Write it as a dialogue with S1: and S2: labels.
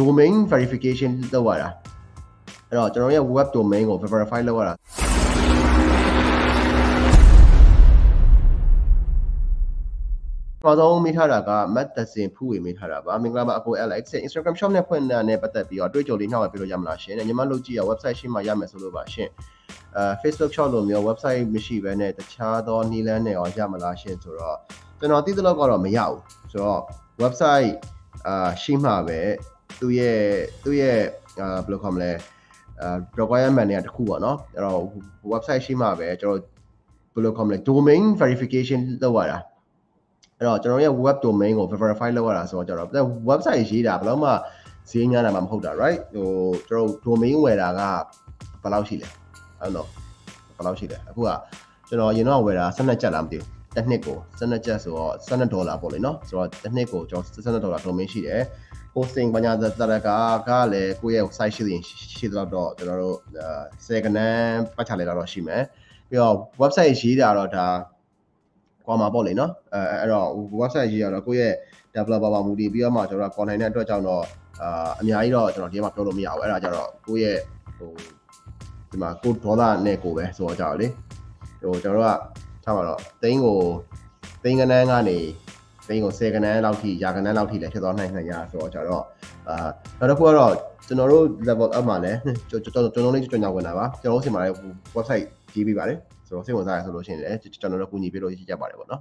S1: domain verification လုပ်ရတာအဲ့တော့ကျွန်တော်ရဲ့ web domain ကို verify လုပ်ရတာပထမဆုံးမိထားတာက Matt သစင်ဖူးဝေမိထားတာပါမင်္ဂလာပါအကို Alex Instagram shop နဲ့ဖွင့်တာနဲ့ပတ်သက်ပြီးတော့အတွေ့အကြုံလေးနှောက်ရပြလို့ရမလားရှင်ညီမလုပ်ကြည့်ရ website ရှိမှရမယ်ဆိုလို့ပါရှင်အဲ Facebook shop လိုမျိုး website မရှိဘဲနဲ့တခြားသောနည်းလမ်းတွေရောရမလားရှင်ဆိုတော့ကျွန်တော်သိသလောက်ကတော့မရဘူးဆိုတော့ website အာရှိမှပဲ သူ့ရဲ့သူ့ရဲ့အာဘယ်လိုခေါ်မလဲအာ requirement တွေကတခုပေါ့နော်အဲ့တော့ website ရှိမှပဲကျွန်တော်ဘယ်လိုခေါ်မလဲ domain verification လုပ်ရတာအဲ့တော့ကျွန်တော်ရဲ့ web domain ကို verify လုပ်ရတာဆိုတော့ကျွန်တော် website ရေးတာဘယ်တော့မှဈေးများတာမှမဟုတ်တာ right ဟိုကျွန်တော် domain ဝယ်တာကဘယ်လောက်ရှိလဲအဲ့တော့ဘယ်လောက်ရှိလဲအခုကကျွန်တော်ရင်တော့ဝယ်တာ12ကျပ်လားမသိဘူးတစ်နှစ်ကို12ကျပ်ဆိုတော့12ဒေါ်လာပေါ့လေနော်ဆိုတော့တစ်နှစ်ကိုကျွန်တော်12ဒေါ်လာ domain ရှိတယ် hosting ဘာညာတရကကလည်းကိုယ့်ရဲ့ site ရှိရင်ရှိတော့တော့ကျွန်တော်တို့10ကနန်းပတ်ချလဲတော့ရှိမယ်ပြီးတော့ website ရေးတာတော့ဒါကွာမှာပေါ့လေနော်အဲအဲ့တော့ website ရေးရတော့ကိုယ့်ရဲ့ developer ပါမူတည်ပြီးတော့မှကျွန်တော်က content တဲ့အတွက်ကြောင့်တော့အာအများကြီးတော့ကျွန်တော်ဒီမှာပြောလို့မရဘူးအဲ့ဒါကြတော့ကိုယ့်ရဲ့ဟိုဒီမှာကိုဒေါသနဲ့ကိုပဲဆိုတော့ကြောက်လေဟိုကျွန်တော်တို့ကထားပါတော့တင်းကိုတင်းကနန်းကနေ တင်းကို10ကနန်းလောက်ထိရာကနန်းလောက်ထိလည်းဖြစ်သွားနိုင်နိုင်ရဆိုတော့ကြတော့အာနောက်တစ်ခုကတော့ကျွန်တော်တို့ level up မှာလည်းကျွန်တော်ကျွန်တော်လေးကျွန်တော်ဝင်တာပါကျွန်တော်တို့ဆီမှာလည်း website ကြီးပြီးပါတယ်ဆိုတော့စိတ်ဝင်စားရဆိုလို့ရှိရင်လည်းကျွန်တော်တို့ကူညီပေးလို့ရကြပါတယ်ပေါ့နော်